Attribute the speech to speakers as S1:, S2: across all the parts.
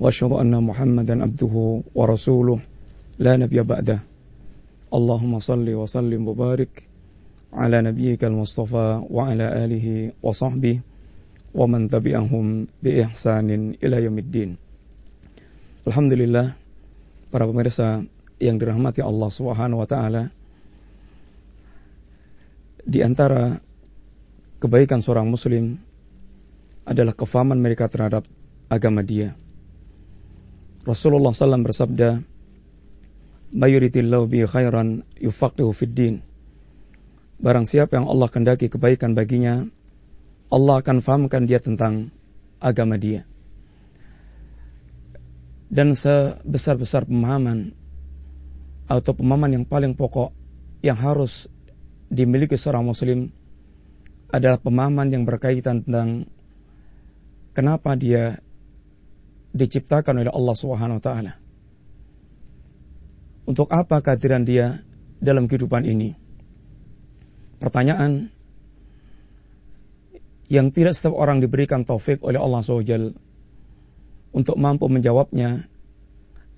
S1: واشهد ان محمدا عبده ورسوله لا نبي بعده اللهم صل وسلم وبارك على نبيك المصطفى وعلى اله وصحبه ومن تبعهم باحسان الى يوم الدين Alhamdulillah para pemirsa yang dirahmati Allah Subhanahu wa taala di antara kebaikan seorang muslim adalah kefahaman mereka terhadap agama dia. Rasulullah SAW bersabda, Mayuritillahu bi khairan yufaqihu fid. Barang siapa yang Allah kendaki kebaikan baginya, Allah akan fahamkan dia tentang agama dia. Dan sebesar-besar pemahaman atau pemahaman yang paling pokok yang harus dimiliki seorang muslim adalah pemahaman yang berkaitan tentang kenapa dia diciptakan oleh Allah Subhanahu wa taala. Untuk apa kehadiran dia dalam kehidupan ini? Pertanyaan yang tidak setiap orang diberikan taufik oleh Allah SWT untuk mampu menjawabnya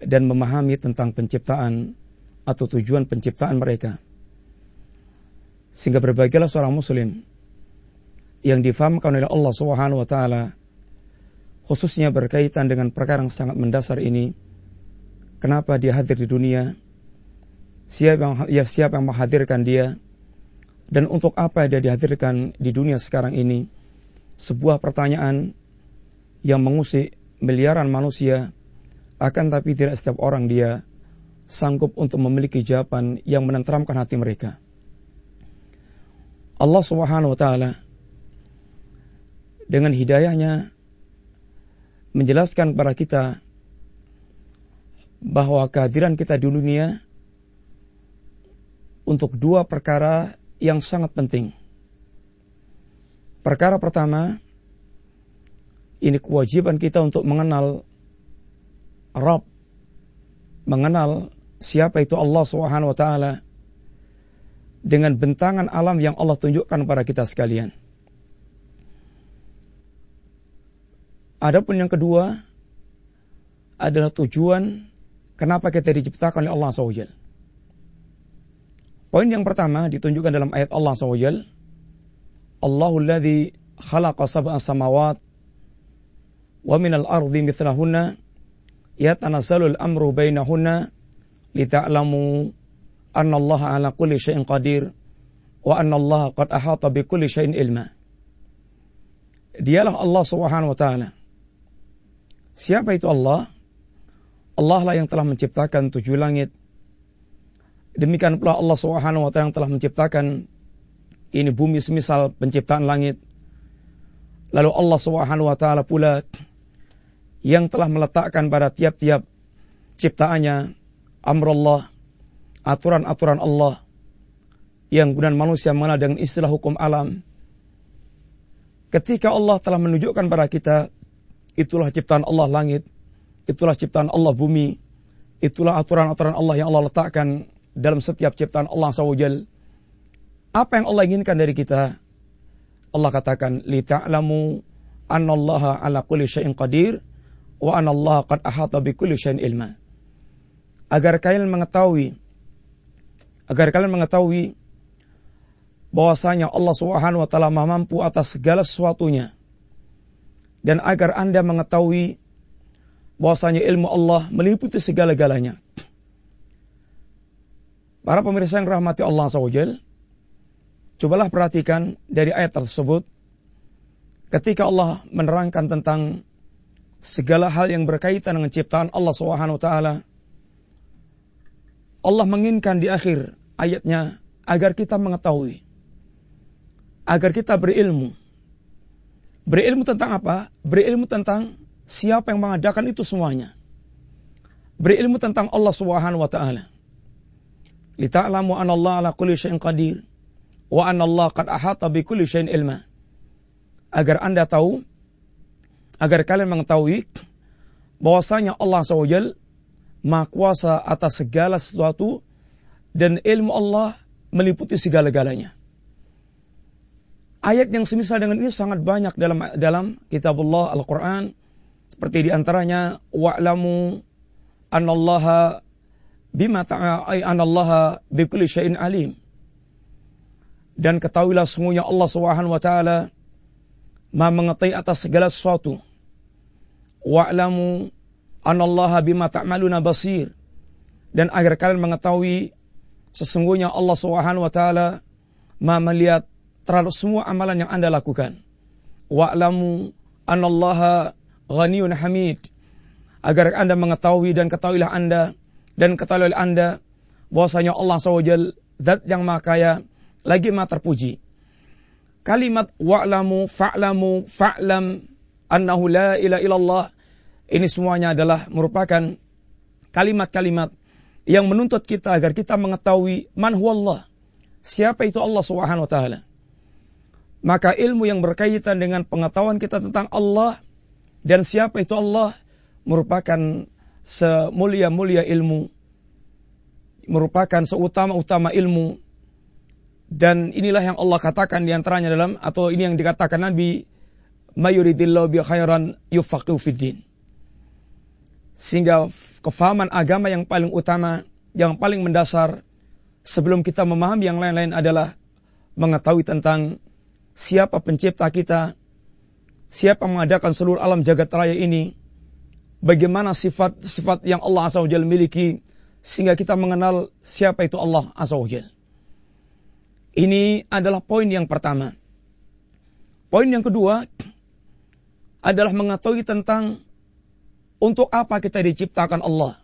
S1: dan memahami tentang penciptaan atau tujuan penciptaan mereka. Sehingga berbahagialah seorang muslim yang difahamkan oleh Allah Subhanahu wa taala khususnya berkaitan dengan perkara yang sangat mendasar ini. Kenapa dia hadir di dunia? Siapa yang, ya, siapa yang menghadirkan dia? Dan untuk apa dia dihadirkan di dunia sekarang ini? Sebuah pertanyaan yang mengusik miliaran manusia, akan tapi tidak setiap orang dia sanggup untuk memiliki jawaban yang menenteramkan hati mereka. Allah Subhanahu wa taala dengan hidayahnya menjelaskan kepada kita bahwa kehadiran kita di dunia untuk dua perkara yang sangat penting. Perkara pertama, ini kewajiban kita untuk mengenal Rabb, mengenal siapa itu Allah Subhanahu wa taala dengan bentangan alam yang Allah tunjukkan kepada kita sekalian. Adapun yang kedua adalah tujuan kenapa kita diciptakan oleh Allah SWT. Poin yang pertama ditunjukkan dalam ayat Allah SWT. Allahul ladzi khalaqa sab'a samawat wa minal ardi mithlahunna yatanazzalu al-amru bainahunna lita'lamu anna Allah ala kulli syai'in qadir wa anna Allah qad ahata bi kulli syai'in ilma. Dialah Allah Subhanahu wa taala Siapa itu Allah? Allah lah yang telah menciptakan tujuh langit. Demikian pula Allah Subhanahu wa taala yang telah menciptakan ini bumi semisal penciptaan langit. Lalu Allah Subhanahu wa taala pula yang telah meletakkan pada tiap-tiap ciptaannya amrullah, aturan-aturan Allah yang kemudian manusia mengenal dengan istilah hukum alam. Ketika Allah telah menunjukkan pada kita Itulah ciptaan Allah langit, itulah ciptaan Allah bumi, itulah aturan-aturan Allah yang Allah letakkan dalam setiap ciptaan Allah SWT. Apa yang Allah inginkan dari kita? Allah katakan, لِتَعْلَمُوا أَنَّ اللَّهَ عَلَى كُلِّ شَيْءٍ قَدِيرٍ وَأَنَّ اللَّهَ قَدْ أَحَاطَ بِكُلِّ شَيْءٍ إِلْمًا Agar kalian mengetahui, agar kalian mengetahui bahwasanya Allah Subhanahu wa taala mampu atas segala sesuatunya dan agar Anda mengetahui bahwasanya ilmu Allah meliputi segala-galanya. Para pemirsa yang rahmati Allah SWT, cobalah perhatikan dari ayat tersebut, ketika Allah menerangkan tentang segala hal yang berkaitan dengan ciptaan Allah SWT, Allah menginginkan di akhir ayatnya agar kita mengetahui, agar kita berilmu, Berilmu tentang apa? Berilmu tentang siapa yang mengadakan itu semuanya. berilmu tentang Allah Subhanahu wa taala. Lita'lamu anna Allah ala kulli syai'in qadir wa anna Allah qad ahata bi kulli syai'in ilma. Agar Anda tahu agar kalian mengetahui bahwasanya Allah SWT Maha kuasa atas segala sesuatu dan ilmu Allah meliputi segala-galanya. Ayat yang semisal dengan ini sangat banyak dalam dalam kitabullah Al-Quran. Seperti di antaranya, wa'lamu anallaha bima ta'ai anallaha bikulli syai'in alim. Dan ketahuilah semuanya Allah Subhanahu wa taala Maha mengetahui atas segala sesuatu. Wa'lamu anallaha bima ta'maluna basir. Dan agar kalian mengetahui sesungguhnya Allah Subhanahu wa taala Maha melihat terhadap semua amalan yang Anda lakukan. Wa'lamu anallaha ghaniyun hamid agar Anda mengetahui dan ketahuilah Anda dan ketahuilah Anda bahwasanya Allah SWT zat yang maha kaya lagi maha terpuji. Kalimat wa'lamu fa'lamu fa'lam annahu la ilaha illallah ini semuanya adalah merupakan kalimat-kalimat yang menuntut kita agar kita mengetahui man huwallah. Siapa itu Allah Subhanahu wa taala? Maka ilmu yang berkaitan dengan pengetahuan kita tentang Allah dan siapa itu Allah merupakan semulia-mulia ilmu, merupakan seutama-utama ilmu. Dan inilah yang Allah katakan di antaranya dalam atau ini yang dikatakan Nabi mayuridillahu bi khairan yufaqihu fiddin. Sehingga kefahaman agama yang paling utama, yang paling mendasar sebelum kita memahami yang lain-lain adalah mengetahui tentang siapa pencipta kita, siapa mengadakan seluruh alam jagat raya ini, bagaimana sifat-sifat yang Allah Azza miliki, sehingga kita mengenal siapa itu Allah Azza Ini adalah poin yang pertama. Poin yang kedua adalah mengetahui tentang untuk apa kita diciptakan Allah.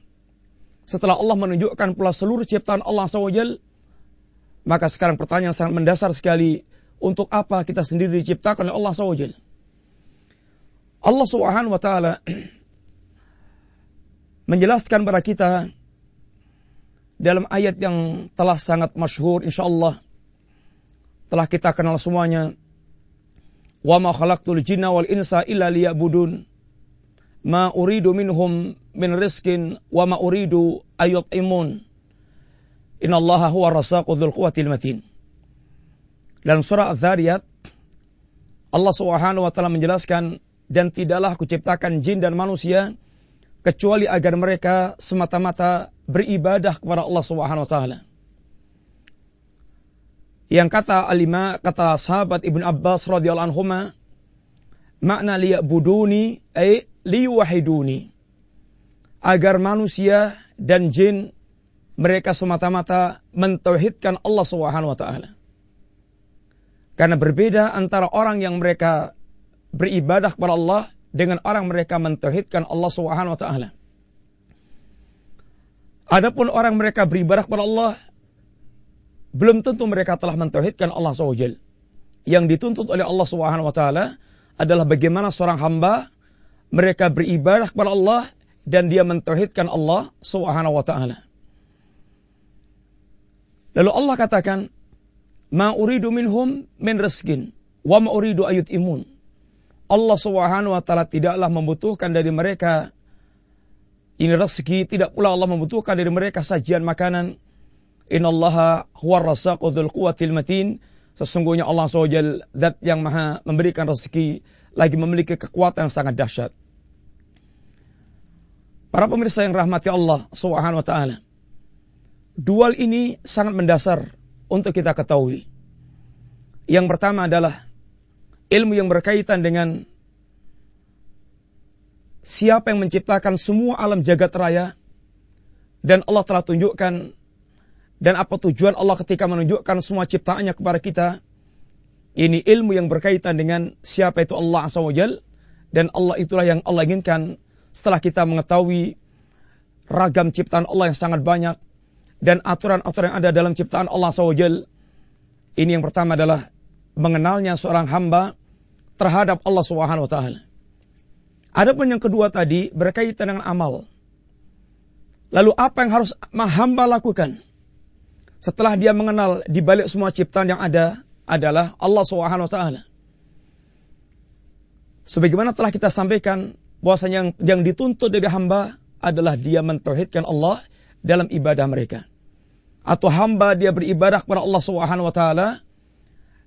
S1: Setelah Allah menunjukkan pula seluruh ciptaan Allah SWT, maka sekarang pertanyaan sangat mendasar sekali, untuk apa kita sendiri diciptakan oleh Allah SWT? Allah Subhanahu wa taala menjelaskan kepada kita dalam ayat yang telah sangat masyhur insyaallah telah kita kenal semuanya. Wa ma khalaqtul jinna wal insa illa liya'budun. Ma uridu minhum min rizkin wa ma uridu ayut'imun. Innallaha huwa rasaqu dzul quwwatil matin dalam surah Az-Zariyat Allah Subhanahu wa taala menjelaskan dan tidaklah kuciptakan jin dan manusia kecuali agar mereka semata-mata beribadah kepada Allah Subhanahu wa taala. Yang kata alima kata sahabat Ibn Abbas radhiyallahu anhu makna liya'buduni ay liyuwahiduni agar manusia dan jin mereka semata-mata mentauhidkan Allah Subhanahu wa taala. Karena berbeda antara orang yang mereka beribadah kepada Allah dengan orang mereka mentauhidkan Allah Subhanahu wa taala. Adapun orang mereka beribadah kepada Allah belum tentu mereka telah mentauhidkan Allah SWT. Yang dituntut oleh Allah Subhanahu wa taala adalah bagaimana seorang hamba mereka beribadah kepada Allah dan dia mentauhidkan Allah Subhanahu wa taala. Lalu Allah katakan, "Ma uridu minhum min rizkin wa ma uridu ayut imun." Allah Subhanahu wa taala tidaklah membutuhkan dari mereka ini rezeki, tidak pula Allah membutuhkan dari mereka sajian makanan. Innallaha huwa razzaqu dzul quwwatil matin. Sesungguhnya Allah SWT zat yang maha memberikan rezeki lagi memiliki kekuatan yang sangat dahsyat. Para pemirsa yang rahmati Allah Subhanahu wa taala. Dual ini sangat mendasar untuk kita ketahui. Yang pertama adalah ilmu yang berkaitan dengan siapa yang menciptakan semua alam jagat raya dan Allah telah tunjukkan dan apa tujuan Allah ketika menunjukkan semua ciptaannya kepada kita ini ilmu yang berkaitan dengan siapa itu Allah SWT dan Allah itulah yang Allah inginkan setelah kita mengetahui ragam ciptaan Allah yang sangat banyak dan aturan-aturan yang ada dalam ciptaan Allah SWT ini yang pertama adalah mengenalnya seorang hamba terhadap Allah Subhanahu wa taala. Adapun yang kedua tadi berkaitan dengan amal. Lalu apa yang harus hamba lakukan? Setelah dia mengenal di balik semua ciptaan yang ada adalah Allah Subhanahu wa taala. Sebagaimana telah kita sampaikan bahwasanya yang, yang dituntut dari hamba adalah dia mentauhidkan Allah dalam ibadah mereka. Atau hamba dia beribadah kepada Allah Subhanahu wa taala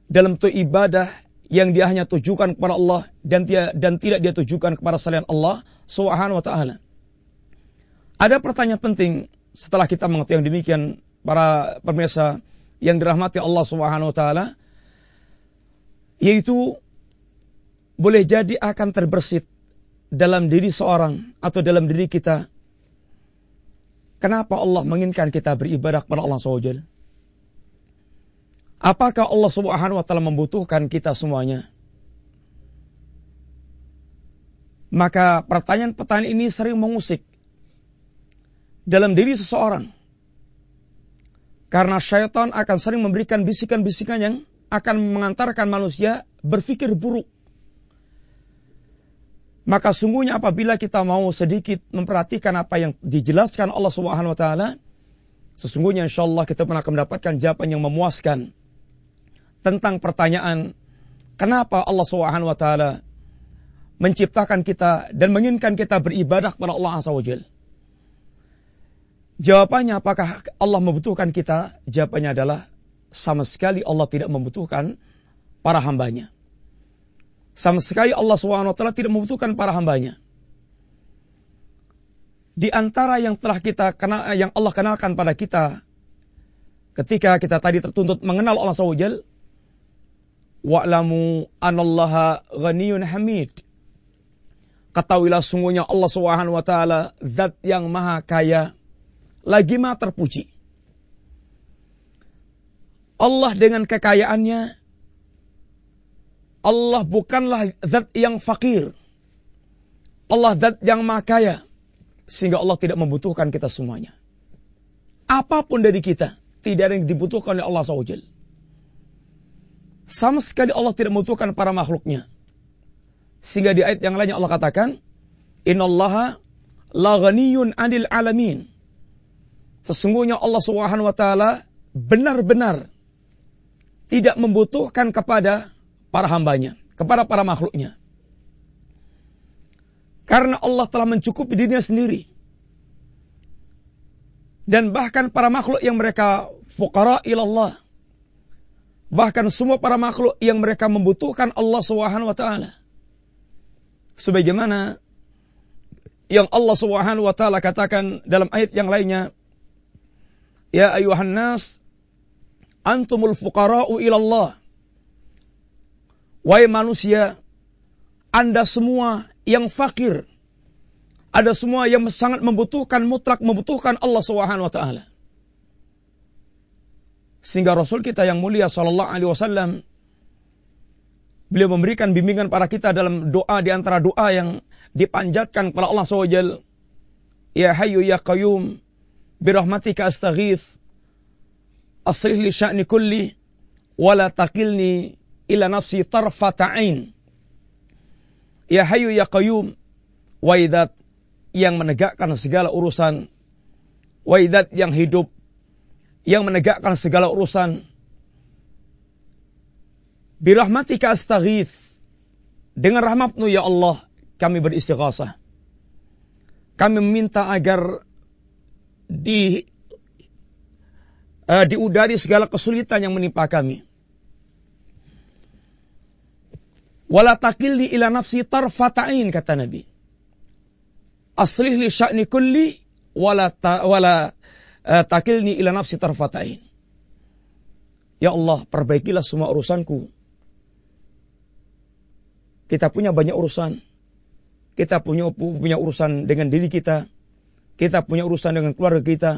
S1: dalam tu ibadah yang dia hanya tujukan kepada Allah dan dia dan tidak dia tujukan kepada selain Allah Subhanahu wa taala. Ada pertanyaan penting setelah kita mengerti yang demikian para pemirsa yang dirahmati Allah Subhanahu wa taala yaitu boleh jadi akan terbersit dalam diri seorang atau dalam diri kita. Kenapa Allah menginginkan kita beribadah kepada Allah SWT? Apakah Allah Subhanahu wa taala membutuhkan kita semuanya? Maka pertanyaan-pertanyaan ini sering mengusik dalam diri seseorang. Karena syaitan akan sering memberikan bisikan-bisikan yang akan mengantarkan manusia berpikir buruk maka sungguhnya apabila kita mau sedikit memperhatikan apa yang dijelaskan Allah Subhanahu wa taala, sesungguhnya insya Allah kita akan mendapatkan jawaban yang memuaskan tentang pertanyaan kenapa Allah Subhanahu wa taala menciptakan kita dan menginginkan kita beribadah kepada Allah Azza wa Jawabannya apakah Allah membutuhkan kita? Jawabannya adalah sama sekali Allah tidak membutuhkan para hambanya. Sama sekali Allah SWT tidak membutuhkan para hambanya. Di antara yang telah kita kenal, yang Allah kenalkan pada kita ketika kita tadi tertuntut mengenal Allah SWT, wa'lamu anallaha ghaniyun hamid. Ketahuilah sungguhnya Allah Subhanahu wa zat yang maha kaya lagi maha terpuji. Allah dengan kekayaannya Allah bukanlah zat yang fakir. Allah zat yang maha kaya. Sehingga Allah tidak membutuhkan kita semuanya. Apa pun dari kita, tidak ada yang dibutuhkan oleh Allah SWT. Sama sekali Allah tidak membutuhkan para makhluknya. Sehingga di ayat yang lainnya Allah katakan, Innallaha la ghaniyun anil alamin. Sesungguhnya Allah Subhanahu wa taala benar-benar tidak membutuhkan kepada para hambanya, kepada para makhluknya. Karena Allah telah mencukupi dirinya sendiri. Dan bahkan para makhluk yang mereka fuqara ilallah. Bahkan semua para makhluk yang mereka membutuhkan Allah Subhanahu wa taala. Sebagaimana yang Allah Subhanahu wa taala katakan dalam ayat yang lainnya, "Ya ayuhan nas, antumul fuqara'u ilallah." Wahai manusia, Anda semua yang fakir, ada semua yang sangat membutuhkan mutlak membutuhkan Allah Subhanahu wa taala. Sehingga Rasul kita yang mulia sallallahu alaihi wasallam beliau memberikan bimbingan para kita dalam doa di antara doa yang dipanjatkan kepada Allah SWT. Ya Hayyu ya Qayyum birahmatika astaghith aslih li sya'ni kulli wala taqilni ila nafsi tarfata ain. Ya hayu ya qayyum. Waidat yang menegakkan segala urusan. Waidat yang hidup. Yang menegakkan segala urusan. Birahmatika astaghith. Dengan rahmatmu ya Allah kami beristighasah. Kami meminta agar di uh, diudari segala kesulitan yang menimpa kami. Wala takilni ila nafsi tarfata'in kata Nabi. Aslih li sya'ni kulli wala ta, wala uh, takilni ila nafsi tarfata'in. Ya Allah, perbaikilah semua urusanku. Kita punya banyak urusan. Kita punya punya urusan dengan diri kita. Kita punya urusan dengan keluarga kita.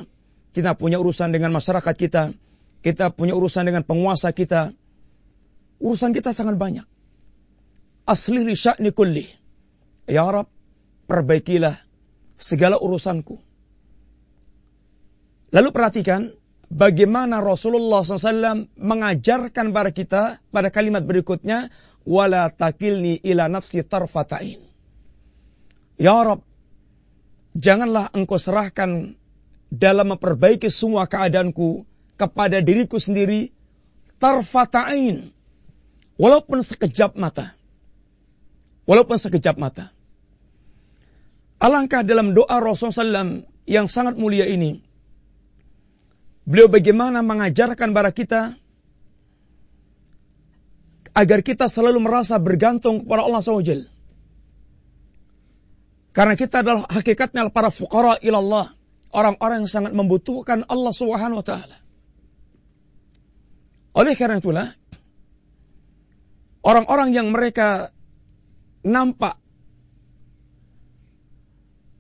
S1: Kita punya urusan dengan masyarakat kita. Kita punya urusan dengan penguasa kita. Urusan kita sangat banyak asli li sya'ni kulli. Ya Rab, perbaikilah segala urusanku. Lalu perhatikan bagaimana Rasulullah SAW mengajarkan pada kita pada kalimat berikutnya, wala takilni ila nafsi tarfatain. Ya Rab, janganlah engkau serahkan dalam memperbaiki semua keadaanku kepada diriku sendiri tarfata'in. Walaupun sekejap mata. Walaupun sekejap mata. Alangkah dalam doa Rasulullah SAW yang sangat mulia ini. Beliau bagaimana mengajarkan kepada kita agar kita selalu merasa bergantung kepada Allah SWT. Karena kita adalah hakikatnya para fuqara ilallah. Orang-orang yang sangat membutuhkan Allah Subhanahu wa taala. Oleh karena itulah orang-orang yang mereka nampak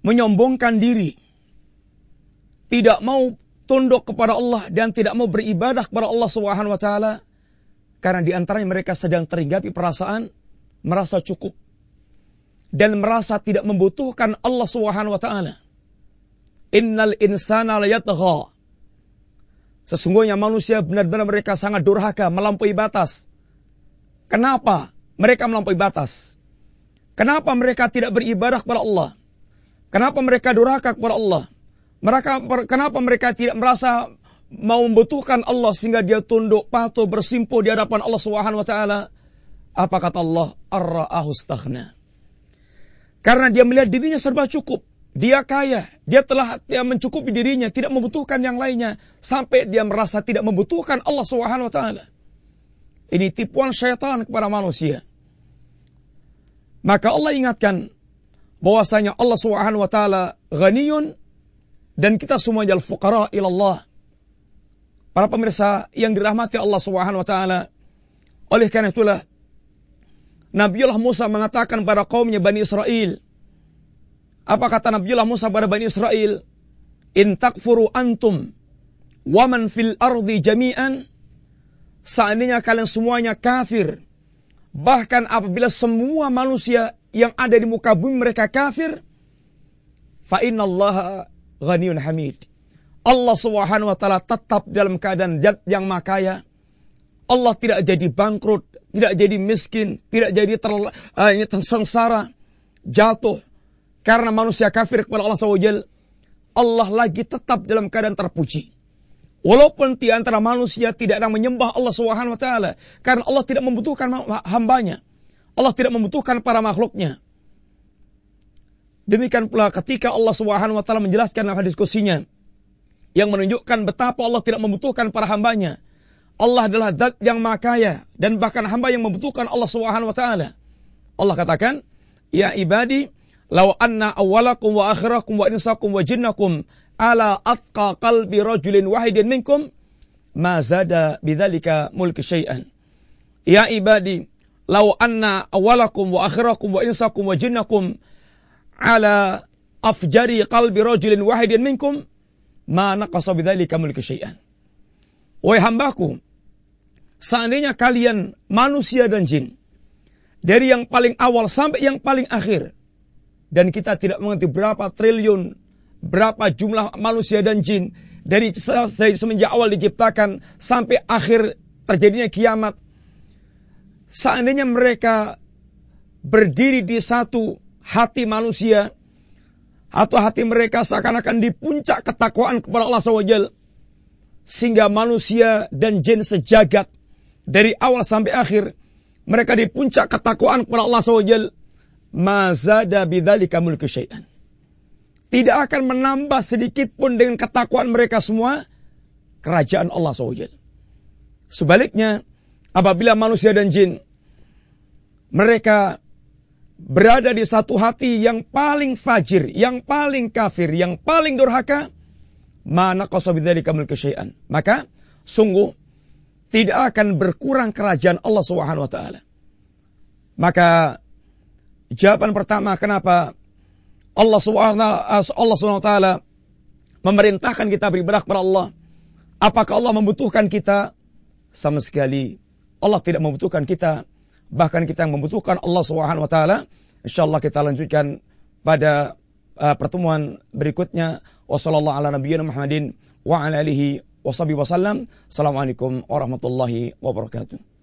S1: menyombongkan diri, tidak mau tunduk kepada Allah dan tidak mau beribadah kepada Allah Subhanahu wa taala karena di antaranya mereka sedang terhinggapi perasaan merasa cukup dan merasa tidak membutuhkan Allah Subhanahu wa taala. Innal insana layatgha. Sesungguhnya manusia benar-benar mereka sangat durhaka, melampaui batas. Kenapa mereka melampaui batas? Kenapa mereka tidak beribadah kepada Allah? Kenapa mereka durhaka kepada Allah? Mereka kenapa mereka tidak merasa mau membutuhkan Allah sehingga dia tunduk patuh bersimpuh di hadapan Allah Subhanahu wa taala? Apa kata Allah? Ar-ra'ahu Karena dia melihat dirinya serba cukup. Dia kaya, dia telah dia mencukupi dirinya, tidak membutuhkan yang lainnya sampai dia merasa tidak membutuhkan Allah Subhanahu wa taala. Ini tipuan syaitan kepada manusia. Maka Allah ingatkan bahwasanya Allah Subhanahu wa taala ghaniyun dan kita semua adalah fuqara ilallah. Para pemirsa yang dirahmati Allah Subhanahu wa taala. Oleh karena itulah Nabiullah Musa mengatakan pada kaumnya Bani Israel, apa kata Nabiullah Musa pada Bani Israel? In takfuru antum waman fil ardi jami'an seandainya kalian semuanya kafir bahkan apabila semua manusia yang ada di muka bumi mereka kafir fa innallaha ghaniyun hamid. Allah Subhanahu wa taala tetap dalam keadaan zat yang makaya Allah tidak jadi bangkrut tidak jadi miskin tidak jadi ter, uh, sengsara jatuh. Karena manusia kafir kepada Allah SWT, Allah lagi tetap dalam keadaan terpuji. Walaupun di antara manusia tidak ada menyembah Allah Subhanahu wa taala karena Allah tidak membutuhkan hambanya. Allah tidak membutuhkan para makhluknya. Demikian pula ketika Allah Subhanahu wa taala menjelaskan dalam diskusinya yang menunjukkan betapa Allah tidak membutuhkan para hambanya. Allah adalah zat yang makaya dan bahkan hamba yang membutuhkan Allah Subhanahu wa taala. Allah katakan, "Ya ibadi, Lau anna awalakum wa akhirakum wa insakum wa jinnakum ala atqa qalbi rajulin wahidin minkum ma zada bidzalika mulki syai'an. Ya ibadi, lau anna awalakum wa akhirakum wa insakum wa jinnakum ala afjari qalbi rajulin wahidin minkum ma naqasa bidzalika mulki syai'an. Wahai hambaku, seandainya kalian manusia dan jin dari yang paling awal sampai yang paling akhir dan kita tidak mengerti berapa triliun, berapa jumlah manusia dan jin dari, dari semenjak awal diciptakan sampai akhir terjadinya kiamat. Seandainya mereka berdiri di satu hati manusia atau hati mereka seakan-akan di puncak ketakwaan kepada Allah SWT sehingga manusia dan jin sejagat dari awal sampai akhir mereka di puncak ketakwaan kepada Allah SWT mazada bidzalika mulku syai'an. Tidak akan menambah sedikit pun dengan ketakwaan mereka semua kerajaan Allah SWT. Sebaliknya, apabila manusia dan jin mereka berada di satu hati yang paling fajir, yang paling kafir, yang paling durhaka, mana syai'an. Maka sungguh tidak akan berkurang kerajaan Allah Subhanahu wa. Maka Jawaban pertama kenapa Allah Subhanahu Subhanahu taala memerintahkan kita beribadah kepada Allah. Apakah Allah membutuhkan kita? Sama sekali Allah tidak membutuhkan kita. Bahkan kita yang membutuhkan Allah Subhanahu wa taala. Insyaallah kita lanjutkan pada uh, pertemuan berikutnya. Wassalamualaikum warahmatullahi wabarakatuh.